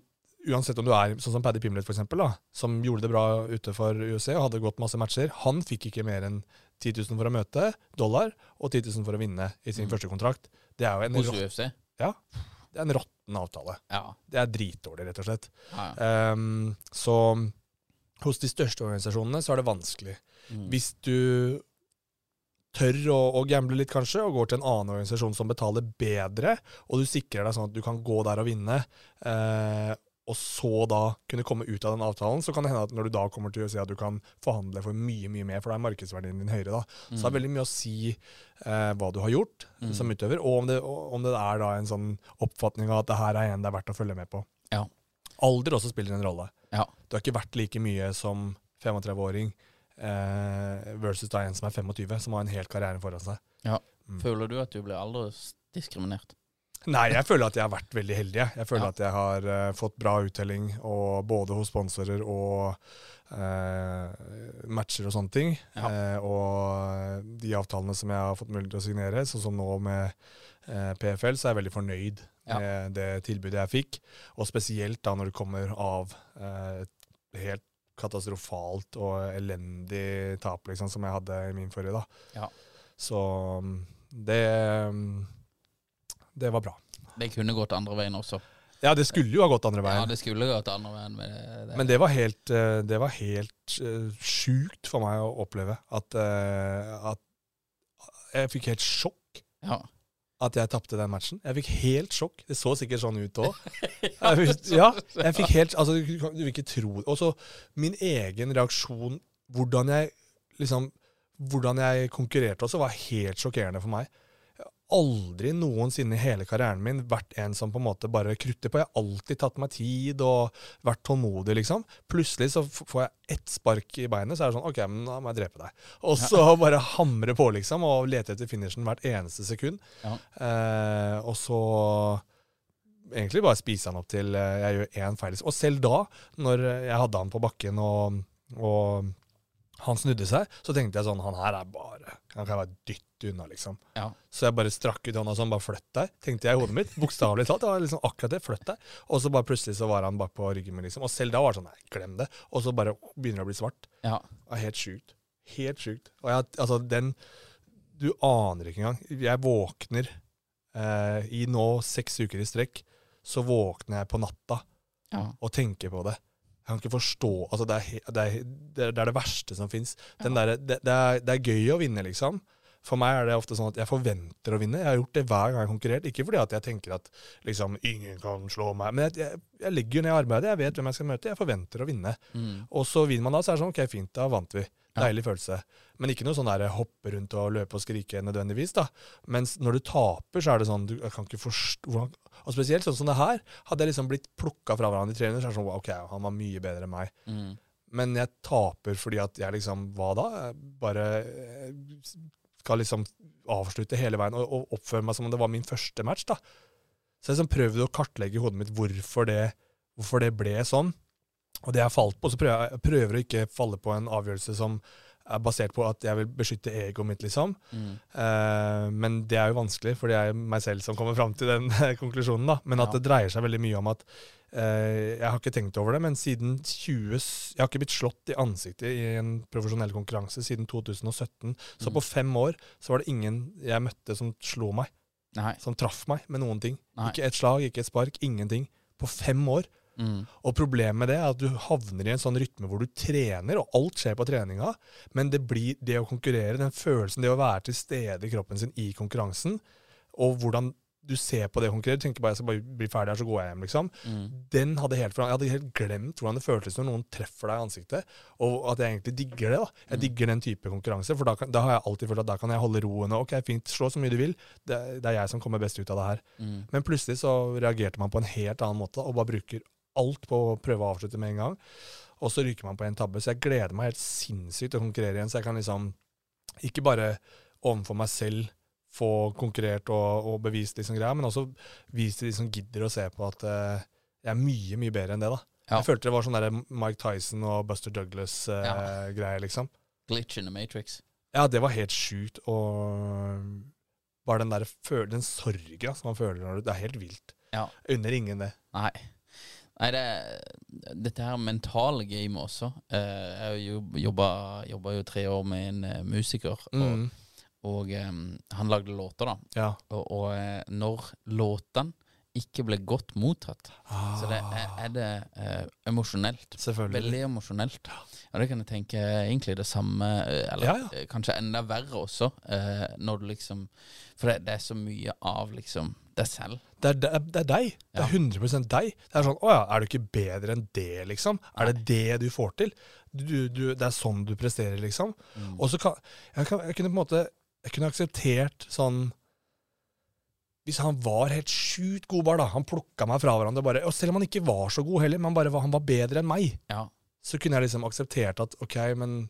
uansett om du er sånn som Paddy Pimlet, for eksempel, da, som gjorde det bra ute for UFC og hadde gått masse matcher, han fikk ikke mer enn 10 000 for å møte dollar og 10 000 for å vinne i sin første kontrakt. Det er jo en, Hos UFC? ja, det er en råtten avtale. Ja. Det er dritdårlig, rett og slett. ja, ja. Um, så hos de største organisasjonene så er det vanskelig. Mm. Hvis du tør å, å gamble litt, kanskje, og går til en annen organisasjon som betaler bedre, og du sikrer deg sånn at du kan gå der og vinne, eh, og så da kunne komme ut av den avtalen, så kan det hende at når du da kommer til å si at du kan forhandle for mye, mye mer, for da er markedsverdien din høyere, da. Så det er veldig mye å si eh, hva du har gjort Mm. som utøver, og om det, om det er da en sånn oppfatning av at det her er en det er verdt å følge med på. Ja. Alder også spiller en rolle. Ja. Du har ikke vært like mye som 35-åring eh, versus da en som er 25, som har en hel karriere foran seg. Ja. Mm. Føler du at du blir aldersdiskriminert? Nei, jeg føler at jeg har vært veldig heldig. jeg. Føler Ja. at jeg har uh, fått bra uttelling, og både hos sponsorer og uh, matcher og sånne ting. Ja. Uh, og de avtalene som jeg har fått mulighet til å signere, sånn som nå med PFL, så er jeg veldig fornøyd Ja. med det tilbudet jeg fikk. Og spesielt da når det kommer av et helt katastrofalt og elendig tap, liksom, som jeg hadde i min forrige. da. Ja. Så mm, det mm, det var bra. Det kunne gått andre veien også. Ja, det skulle jo ha gått andre veien. Ja, det skulle gått andre veien. Men det, det, Men det var helt, eh, det var helt eh, sjukt for meg å oppleve. At, eh, at jeg fikk helt sjokk ja. at jeg tapte den matchen. Jeg fikk helt sjokk. Det så sikkert sånn ut òg. Ja, jeg fikk helt Altså, du, vil ikke tro. Og så min egen reaksjon, hvordan jeg liksom Hvordan jeg konkurrerte også, var helt sjokkerende for meg. Aldri noensinne i hele karrieren min vært en som på en måte bare krutter på. Jeg har alltid tatt meg tid og vært tålmodig, liksom. Plutselig så får jeg ett spark i beinet, så er det sånn OK, men da må jeg drepe deg. Og så bare hamre på, liksom, og lete etter finishen hvert eneste sekund. Ja. Eh, og så egentlig bare spise han opp til eh, jeg gjør én feil. Og selv da, når jeg hadde han på bakken og, og han snudde seg, så tenkte jeg sånn Han her er bare Han kan være dytt unna, liksom. Ja. Så jeg bare strakk ut hånda sånn, bare flytt deg, tenkte jeg i hodet mitt. Bokstavelig talt. Det var liksom akkurat det. Flytt deg. Og så bare plutselig så var han bak på ryggen min, liksom. Og selv da var det sånn Nei, glem det. Og så bare begynner det å bli svart. Ja. Det er helt sjukt. Helt sjukt. Og jeg, altså, den Du aner ikke engang. Jeg våkner eh, i nå seks uker i strekk, så våkner jeg på natta Ja. og tenker på det. Jeg kan ikke forstå altså Det er, det er, det er, det er verste som fins. Det, det er gøy å vinne, liksom. For meg er det ofte sånn at jeg forventer å vinne. Jeg har gjort det hver gang jeg har konkurrert. Ikke fordi at jeg tenker at liksom, ingen kan slå meg, men jeg, jeg, jeg legger jo ned arbeidet. Jeg vet hvem jeg skal møte. Jeg forventer å vinne. Mm. Og så vinner man da, så er det sånn OK, fint, da vant vi. Deilig følelse. Men ikke noe sånn der hoppe rundt og løpe og skrike nødvendigvis. da. Mens når du taper, så er det sånn du kan ikke forstå hvordan- Og spesielt sånn som det her. Hadde jeg liksom blitt plukka fra hverandre i 300, så er det sånn OK, han var mye bedre enn meg. Mm. Men jeg taper fordi at jeg liksom Hva da? Jeg bare eh, skal liksom avslutte hele veien og, og oppføre meg som om det var min første match. da. Så jeg liksom prøvde å kartlegge i hodet mitt hvorfor det, hvorfor det ble sånn. Og det jeg falt på, så prøver jeg prøver å ikke falle på en avgjørelse som er basert på at jeg vil beskytte egoet mitt, liksom. Mm. Eh, men det er jo vanskelig, for det er meg selv som kommer fram til den konklusjonen. da. Men at Ja. det dreier seg veldig mye om at eh, Jeg har ikke tenkt over det, men siden 20 Jeg har ikke blitt slått i ansiktet i en profesjonell konkurranse siden 2017. Så Mm. på fem år så var det ingen jeg møtte som slo meg, Nei. som traff meg med noen ting. Nei. Ikke et slag, ikke et spark, ingenting. På fem år. Mm. Og problemet med det er at du havner i en sånn rytme hvor du trener, og alt skjer på treninga, men det blir det å konkurrere, den følelsen, det å være til stede i kroppen sin i konkurransen, og hvordan du ser på det konkurrere, tenker bare jeg skal bare bli ferdig her, så går jeg hjem, liksom. Mm. Den hadde helt, jeg hadde helt glemt hvordan det føltes når noen treffer deg i ansiktet, og at jeg egentlig digger det. da. Jeg Mm. digger den type konkurranse, for da, kan, da har jeg alltid følt at da kan jeg holde roen. og Ok, fint, slå så mye du vil, det, det er jeg som kommer best ut av det her. Mm. Men plutselig så reagerte man på en helt annen måte, og bare bruker alt på å prøve å avslutte med en gang. Og så ryker man på en tabbe. Så jeg gleder meg helt sinnssykt til å konkurrere igjen. Så jeg kan liksom ikke bare overfor meg selv få konkurrert og, og bevist liksom greia, men også vise til de som gidder å se på at uh, jeg er mye, mye bedre enn det, da. Ja. Jeg følte det var sånn der Mike Tyson og Buster Douglas-greier, Ja. liksom. Glitch in the Matrix. Ja, det var helt sjukt. Og bare den der den sorga som man føler når du Det er helt vilt. Ja. Unner ingen det. Nei. Nei, det, dette her mentale gamet også. Eh, jeg jobb- jobba, jo tre år med en eh, musiker, og, Mm. og eh, han lagde låter, da. Ja. Og, og når låtene ikke ble godt mottatt, så det er, er det eh, emosjonelt. Veldig emosjonelt. Og det kan jeg tenke egentlig det samme, eller Ja, ja. kanskje enda verre også, eh, når du liksom For det, det er så mye av liksom deg selv. Det er, det, er, det er deg. Det er 100 deg. Det er sånn Å ja, er du ikke bedre enn det, liksom? Er det det du får til? Du, du, det er sånn du presterer, liksom. Mm. Og så kan jeg, kan jeg kunne på en måte Jeg kunne akseptert sånn Hvis han var helt sjukt god, bare, da. Han plukka meg fra hverandre. Bare, og selv om han ikke var så god heller, men bare, han var bedre enn meg, Ja. så kunne jeg liksom akseptert at ok, men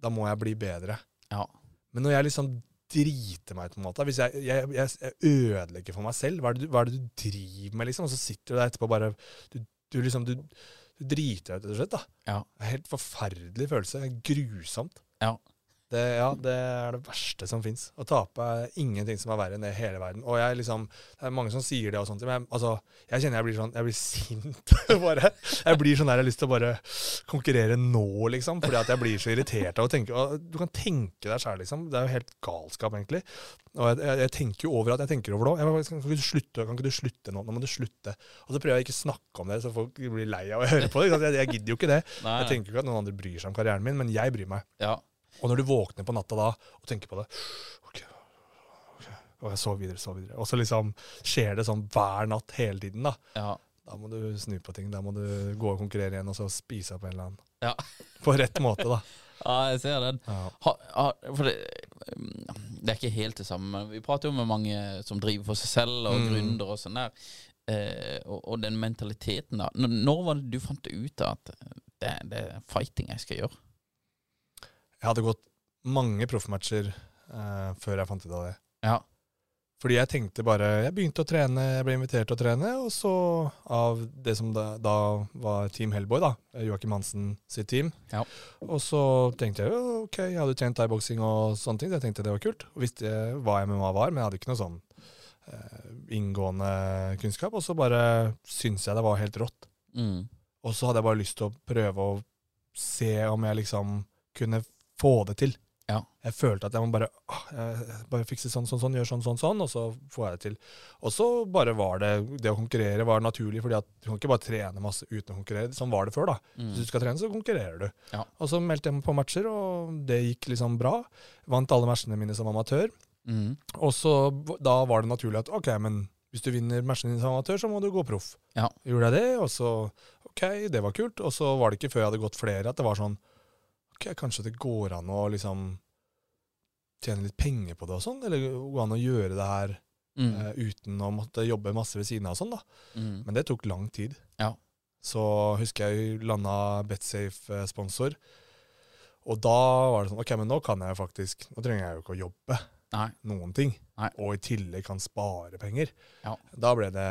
da må jeg bli bedre. Ja. Men når jeg liksom driter meg ut, på en måte Hvis jeg, jeg, jeg, jeg ødelegger for meg selv, hva er, du, hva er det du driver med, liksom? Og så sitter du der etterpå bare Du, du liksom du, du driter deg ut, rett og slett. da. Ja. Det er en helt forferdelig følelse. Grusomt. Ja. Det, ja, det er det verste som fins. Å tape er ingenting som er verre enn det i hele verden. Og jeg liksom, Det er mange som sier det, og sånt, men jeg, altså, jeg kjenner jeg blir sånn, jeg blir sint. bare. Jeg blir sånn der jeg har lyst til å bare konkurrere nå, liksom. Fordi at jeg blir så irritert av å tenke og Du kan tenke deg sjæl, liksom. Det er jo helt galskap, egentlig. Og jeg, jeg, jeg tenker jo over at jeg tenker over det òg. Kan, ikke du slutte, kan ikke du slutte nå? Nå må du slutte. Og så prøver jeg ikke å snakke om det, så folk blir lei av å høre på det. Jeg, jeg gidder jo ikke det. Jeg tenker jo ikke at noen andre bryr seg om karrieren min, men jeg bryr meg. Ja. Og når du våkner på natta da og tenker på det ok, ok, Og jeg sover videre, sover videre. Og så liksom skjer det sånn hver natt hele tiden. Da ja. Da må du snu på ting. Da må du gå og konkurrere igjen, og så spise opp en eller annen. Ja. På rett måte, da. Ja, jeg ser den. Ja. Ha, ha, for det, um, det er ikke helt det samme. men Vi prater jo med mange som driver for seg selv, og Mm. gründere og sånn der. Eh, og, og den mentaliteten, da. Når, når var det du fant ut at det, det er fighting jeg skal gjøre? Jeg hadde gått mange proffmatcher uh, før jeg fant ut av det. Ja. Fordi jeg tenkte bare Jeg begynte å trene, jeg ble invitert til å trene, og så av det som da, da var Team Hellboy, da, Joakim Hansen sitt team. Ja. Og så tenkte jeg jo ok, jeg hadde trent thaiboksing og sånne ting, så jeg tenkte det var kult. Og visste hva MMA var, men jeg hadde ikke noe sånn eh, inngående kunnskap. Og så bare syntes jeg det var helt rått. Mm. Og så hadde jeg bare lyst til å prøve å se om jeg liksom kunne få det til. Ja. Jeg følte at jeg må bare, jeg bare fikse sånn, sånn, sånn, gjøre sånn, sånn, sånn, og så får jeg det til. Og så bare var det Det å konkurrere var naturlig, fordi at du kan ikke bare trene masse uten å konkurrere. Sånn var det før, da. Mm. Hvis du skal trene, så konkurrerer du. Ja. Og så meldte jeg meg på matcher, og det gikk liksom bra. Vant alle matchene mine som amatør. Mm. Og så da var det naturlig at ok, men hvis du vinner matchene dine som amatør, så må du gå proff. Ja. Gjorde jeg det, og så ok, det var kult. Og så var det ikke før jeg hadde gått flere at det var sånn ok, kanskje det går an å liksom tjene litt penger på det og sånn, eller går an å gjøre det her Mm. uh, uten å måtte jobbe masse ved siden av og sånn, da. Mm. Men det tok lang tid. Ja. så husker jeg landa Betsafe-sponsor. Og da var det sånn Ok, men nå kan jeg faktisk Nå trenger jeg jo ikke å jobbe Nei. noen ting. Nei. Og i tillegg kan spare penger. Ja. Da ble det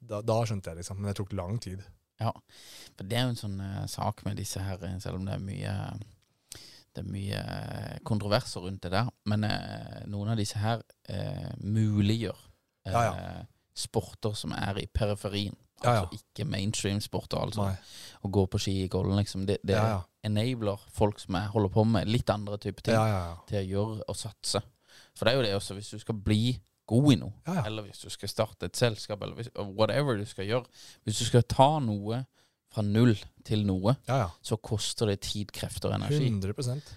da, da skjønte jeg, liksom. Men det tok lang tid. Ja, for det er jo en sånn uh, sak med disse her, eh, selv om det er mye det er mye eh, kontroverser rundt det der. Men eh, noen av disse her eh, muliggjør eh, Ja, ja. sporter som er i periferien. Ja, ja. Altså ikke mainstream-sporter. Altså. Nei. Å gå på ski i Golden, liksom. Det, det enabler folk som er, holder på med litt andre typer ting, til å gjøre og satse. For det er jo det også, hvis du skal bli god i noe, Ja, ja. eller hvis du skal starte et selskap, eller hvis, whatever du skal gjøre Hvis du skal ta noe fra null til noe, ja, ja. så koster det tid, krefter og energi. 100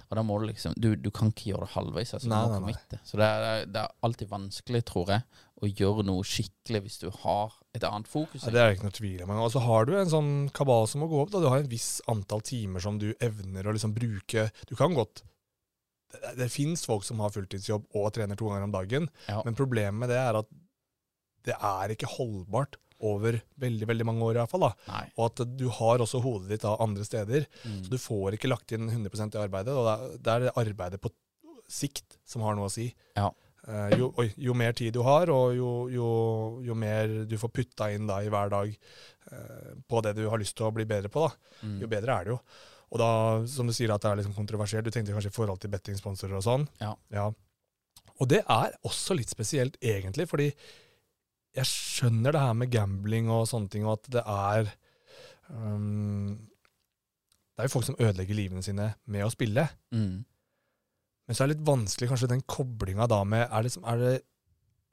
Og da må du liksom Du, du kan ikke gjøre det halvveis. Altså, Nei, nei, nei. Så det er, det er alltid vanskelig, tror jeg, å gjøre noe skikkelig hvis du har et annet fokus. Det er ikke noe tvil om. Og så har du en sånn kabal som må gå opp. Da. Du har en viss antall timer som du evner å liksom bruke. Du kan godt Det, fins folk som har fulltidsjobb og trener to ganger om dagen, Ja. men problemet med det er at det er ikke holdbart over veldig veldig mange år, i hvert fall. da. Og at du har også hodet ditt da andre steder. Mm. Så du får ikke lagt inn 100 i arbeidet. Og det er- det arbeidet på sikt som har noe å si. Ja. Eh, jo, oi, jo mer tid du har, og jo, jo, jo mer du får putta inn da i hver dag eh, på det du har lyst til å bli bedre på, da, Mm. jo bedre er det jo. Og da, som du sier, at det er liksom kontroversielt. Du tenkte kanskje i forhold til bettingsponsorer og sånn. Ja. Og det er også litt spesielt, egentlig, fordi jeg skjønner det her med gambling og sånne ting, og at det er um, Det er jo folk som ødelegger livene sine med å spille. Mm. Men så er det litt vanskelig kanskje den koblinga da med Er det, som- er det,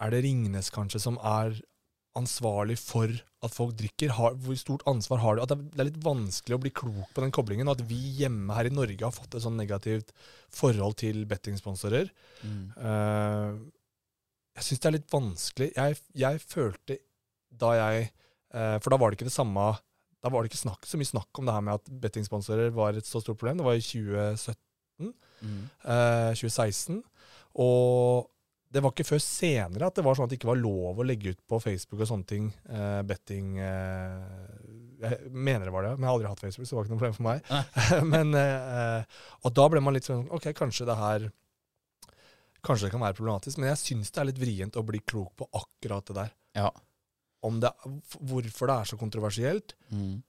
er det Ringnes kanskje som er ansvarlig for at folk drikker? Har, hvor stort ansvar har du? At det er- litt vanskelig å bli klok på den koblingen. Og at vi hjemme her i Norge har fått et sånn negativt forhold til bettingsponsorer. Mm. Uh, jeg syns det er litt vanskelig. Jeg, jeg følte da jeg uh, For da var det ikke det samme Da var det ikke snakk, så mye snakk om det her med at bettingsponsorer var et så stort problem. Det var i 2017. Mm. Uh, 2016. Og det var ikke før senere at det var sånn at det ikke var lov å legge ut på Facebook og sånne ting. Uh, betting uh, Jeg mener det var det, men jeg har aldri hatt Facebook, så det var ikke noe problem for meg. men, uh, og da ble man litt sånn OK, kanskje det her Kanskje det kan være problematisk, men jeg syns det er litt vrient å bli klok på akkurat det der. Ja. Om det, hvorfor det er så kontroversielt. Mm.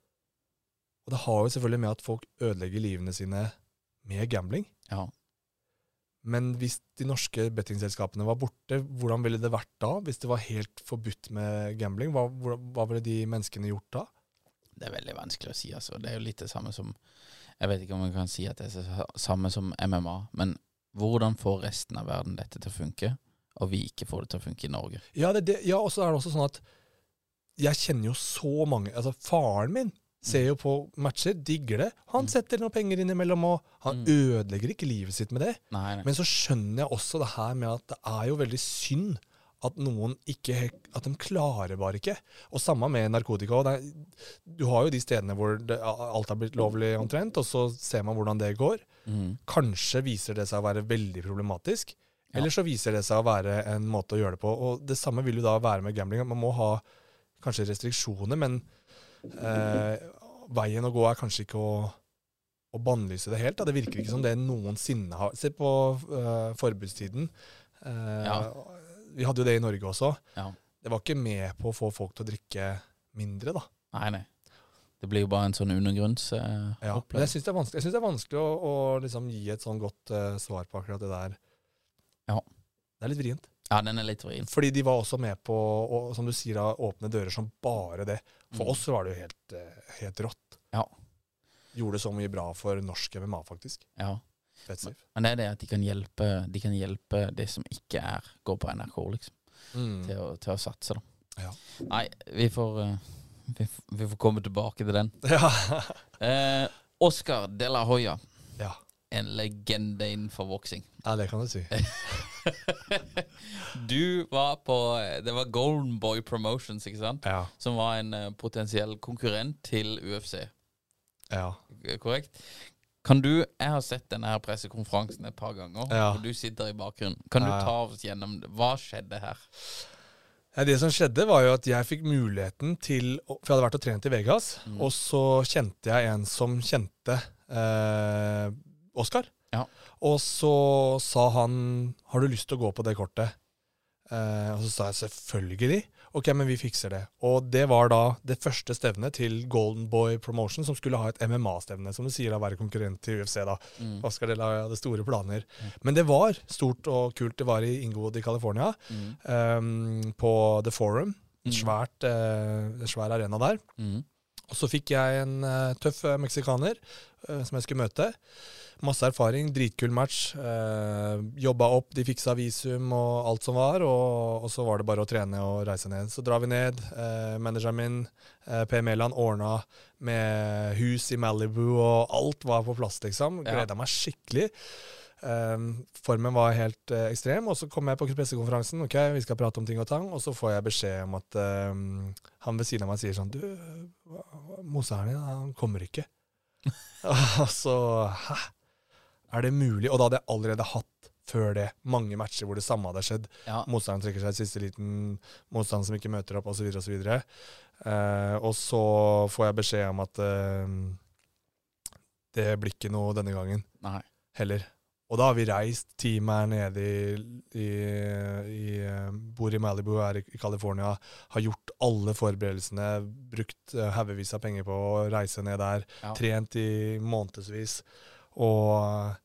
Og det har jo selvfølgelig med at folk ødelegger livene sine med gambling. Ja. Men hvis de norske bettingselskapene var borte, hvordan ville det vært da? Hvis det var helt forbudt med gambling, hva, hva ville de menneskene gjort da? Det er veldig vanskelig å si, altså. Det er jo litt det samme som Jeg vet ikke om jeg kan si at det er det samme som MMA, men hvordan får resten av verden dette til å funke, og vi ikke får det til å funke i Norge? Ja, det, det, ja og så er det også sånn at jeg kjenner jo så mange Altså, faren min ser jo på matcher, digger det. Han setter noen penger innimellom, og han Mm. ødelegger ikke livet sitt med det. Nei, nei. Men så skjønner jeg også det her med at det er jo veldig synd at noen ikke At de klarer bare ikke. Og samme med narkotika. er, du har jo de stedene hvor det, alt har blitt lovlig omtrent, og så ser man hvordan det går. Mm. Kanskje viser det seg å være veldig problematisk. Eller så viser det seg å være en måte å gjøre det på. Og det samme vil jo da være med gambling. Man må ha kanskje restriksjoner, men eh, veien å gå er kanskje ikke å, å bannlyse det helt. Da. Det virker ikke som det noensinne har Se på uh, forbudstiden. Eh, Ja. Vi hadde jo det i Norge også. Ja. Det var ikke med på å få folk til å drikke mindre, da. nei, nei. Det blir jo bare en sånn undergrunnsopplegg. Ja, men jeg syns det er vanskelig, jeg synes det er vanskelig å, å liksom gi et sånn godt uh, svar på akkurat det der. Ja. Det er litt vrient. Ja, den er litt vrien. Fordi de var også med på å, som du sier, da, åpne dører som bare det. For Mm. oss var det jo helt, eh, helt rått. Ja. Gjorde så mye bra for norsk MMA, faktisk. Ja. Betsafe. Men det er det at de kan hjelpe De kan hjelpe det som ikke er går på NRK, liksom, Mm. til, å, til å satse, da. Ja. Nei, vi får, eh, vi, vi får komme tilbake til den. Ja. Eh, Oscar de la Hoya, ja. En legende innenfor voksing. ja, det kan du si. Du var på Det var Golden Boy Promotions, ikke sant? Ja. Som var en eh, potensiell konkurrent til UFC. Ja. Eh, Korrekt? Kan du Jeg har sett denne her pressekonferansen et par ganger, Ja. og du sitter i bakgrunnen. Kan du ta oss gjennom det? Hva skjedde her? Ja, det som skjedde, var jo at jeg fikk muligheten til For jeg hadde vært og trent i Vegas, Mm. og så kjente jeg en som kjente eh, Oskar. Ja. Og så sa han 'Har du lyst til å gå på det kortet?' Eh, og så sa jeg selvfølgelig. Ok, men vi fikser det. Og det var da det første stevnet til Golden Boy Promotion, som skulle ha et MMA-stevne, som du sier, da være konkurrent til UFC. da. Mm. Oscar De La hadde store planer. Men det var stort og kult. Det var i Ingwood i California, Mm. um, på The Forum. Mm. svært, uh, svær arena der. Mm. Og så fikk jeg en uh, tøff eh, meksikaner uh, som jeg skulle møte. Masse erfaring, dritkul match. Eh, jobba opp, de fiksa visum og alt som var. Og, og så var det bare å trene og reise ned. Så drar vi ned. Eh, manageren min, eh, Per Mæland, ordna med hus i Malibu, og alt var på plass, liksom. Ja. Gleda meg skikkelig. Um, formen var helt eh, ekstrem, og så kom jeg på pressekonferansen. Ok, vi skal prate om ting og tang, og så får jeg beskjed om at um, han ved siden av meg sier sånn Du, motstanderen din, han kommer ikke. og så Hæ? Er det mulig? Og da hadde jeg allerede hatt før det mange matcher hvor det samme hadde skjedd. Ja. Motstanderen trekker seg i siste liten, motstanderen som ikke møter opp, osv., osv. Uh, og så får jeg beskjed om at eh, det blir ikke noe denne gangen Nei. heller. Og da har vi reist. Teamet er nede i, i, i eh, Bor i Malibu, er i California. Har gjort alle forberedelsene. Brukt uh, haugevis av penger på å reise ned der. Ja. Trent i månedsvis. Og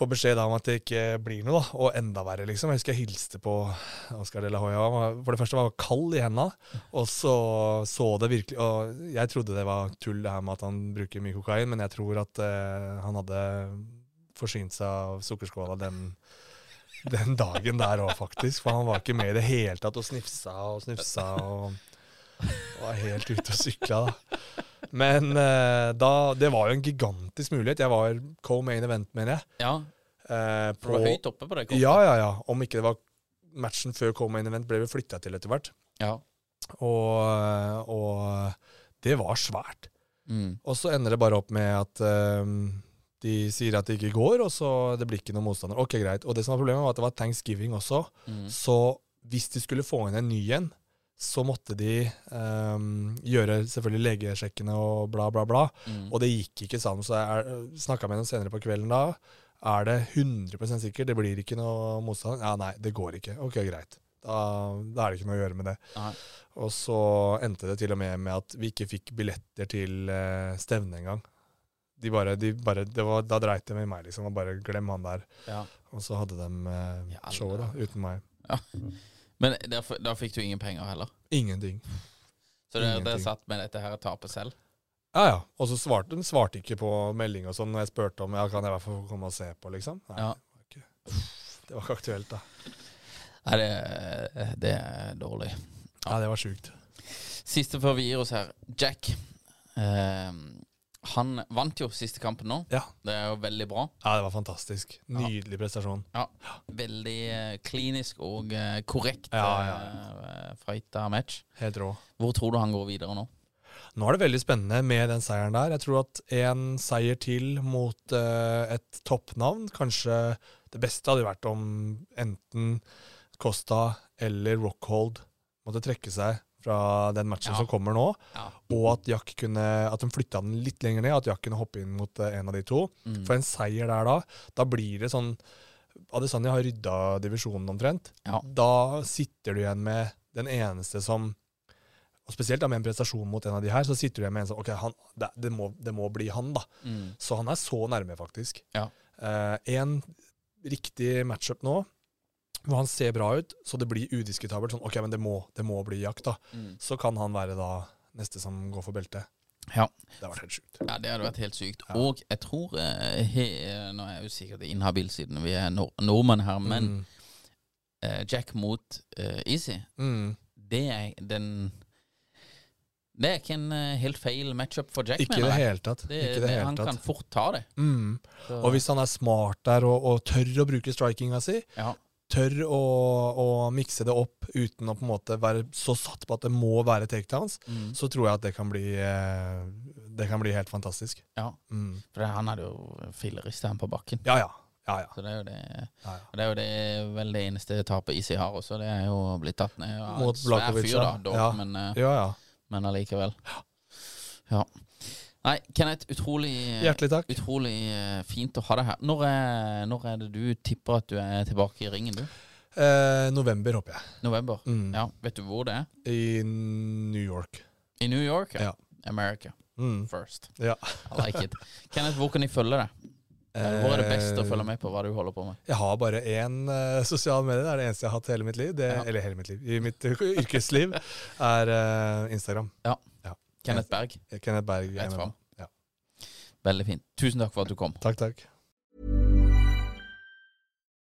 få beskjed om at det ikke blir noe, da. Og enda verre, liksom. Jeg husker jeg hilste på Oscar de la Hoya. For det første var han kald i henda, og så så det virkelig Og jeg trodde det var tull, det her med at han bruker mye kokain, men jeg tror at eh, han hadde forsynt seg av sukkerskåla den, den dagen der òg, faktisk. For han var ikke med i det hele tatt og snifsa og snufsa og var helt ute og sykla, da. Men uh, da Det var jo en gigantisk mulighet. Jeg var co-main event, mener jeg. Ja, Uh, på, du var høyt oppe på det kortet. ja, ja, ja. Om ikke det var matchen før co-main event, ble vi flytta til etter hvert. Ja. Og, og det var svært. Mm. Og så ender det bare opp med at ehm, de sier at det ikke går, og så det blir ikke noen motstander. Ok, greit. Og det som var problemet, var at det var thanksgiving også. Mm. Så hvis de skulle få inn en ny en, så måtte de um, gjøre selvfølgelig legesjekkene og bla, bla, bla. Mm. Og det gikk ikke sammen. Så jeg snakka med henne senere på kvelden da. Er det 100% sikkert? Det blir ikke noe motstand? Ja, nei, det går ikke. Ok, greit. Da, da er det ikke noe å gjøre med det. Nei. Og så endte det til og med med at vi ikke fikk billetter til uh, stevnet engang. De bare, de bare, det var, da dreit det med meg, liksom. Og bare glem han der. Ja. Og så hadde de uh, showet, da, uten meg. Ja. Men da, fikk du ingen penger heller. Ingenting. Så dere dere satt med dette her tapet selv? Ja, ja. Og så svarte hun svarte ikke på melding og sånn når jeg spurte om ja, kan jeg i hvert fall komme og se på, liksom. Nei, Ja. det, var ikke, det var ikke aktuelt, da. Nei, det, det er dårlig. Ja, det var sjukt. Siste før vi gir oss her. Jack. Eh, han vant jo siste kampen nå. Ja. Det er jo veldig bra. Ja, det var fantastisk. Nydelig prestasjon. Ja, Veldig eh, klinisk og eh, korrekt Ja, ja, eh, fighta match. Helt rå. Hvor tror du han går videre nå? Nå er det veldig spennende med den seieren der. Jeg tror at en seier til mot et toppnavn Kanskje det beste hadde vært om enten Costa eller Rockhold måtte trekke seg fra den matchen Ja. som kommer nå, Ja. og at Jack kunne At de flytta den litt lenger ned, at Jack kunne hoppe inn mot eh, en av de to. Mm. For en seier der da, da blir det sånn Adesanya har rydda divisjonen omtrent. Ja. Da sitter du igjen med den eneste som og Spesielt da med en prestasjon mot en av de her, så sitter du igjen med en som Ok, han, det, det, må, det må bli han, da. Mm. Så han er så nærme, faktisk. Ja. Eh, en riktig matchup nå, hvor han ser bra ut, så det blir udiskutabelt sånn Ok, men det må, det må bli jakt, da. Mm. Så kan han være da neste som går for beltet. Ja. Det hadde vært helt sykt. Ja, det hadde vært helt sykt. Ja. Og jeg tror eh, he, Nå er jeg jo sikkert inhabil siden vi er nord nordmenn her, men Mm. uh, Jack mot uh, Easy, Mm. det er den Det er ikke en eh, helt feil matchup for Jack, Ikke i det mener jeg. hele tatt. Det, Ikke det det, han tatt. kan fort ta det. Mm. Og hvis han er smart der og, og tør å bruke strikinga si, ja. Tør å, å mikse det opp uten å på en måte være så satt på at det må være takedowns, Mm. så tror jeg at det kan bli, eh, det kan bli helt fantastisk. ja. Mm. For det, han hadde jo fillerista han på bakken. Ja, ja. Ja, ja. Så det er jo det ja, ja. Det er jo det, vel det eneste tapet Isi har også. Det er jo blitt tatt ned av Mot en svær Blakovic, fyr, da, ja. dog, men, eh, Ja, ja. men allikevel. Ja. Nei, Kenneth, utrolig takk. Utrolig eh, fint å ha deg her. Når er, når er det du tipper at du er tilbake i ringen, du? Eh, november, håper jeg. November? Mm. Ja, Vet du hvor det er? I New York. I New York? Ja. America Mm. first. Ja. I like it. Kenneth, hvor kan de følge deg? Hvor er det best å Eh, følge med på hva du holder på med? Jeg har bare én uh, sosial medie. Det er det eneste jeg har hatt hele mitt liv. Det, Ja. Eller hele mitt liv. I mitt yrkesliv er uh, Instagram. Kenneth Berg. Kenneth Berg. Rett MMA. fram. Ja. Veldig fint. Tusen takk for at du kom. Takk, takk.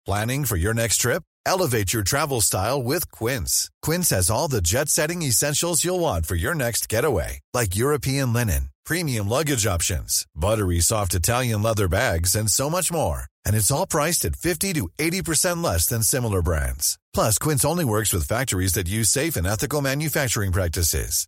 Planning for your next trip? Elevate your travel style with Quince. Quince has all the jet setting essentials you'll want for your next getaway, like European linen, premium luggage options, buttery soft Italian leather bags, and so much more. And it's all priced at 50 to 80% less than similar brands. Plus, Quince only works with factories that use safe and ethical manufacturing practices.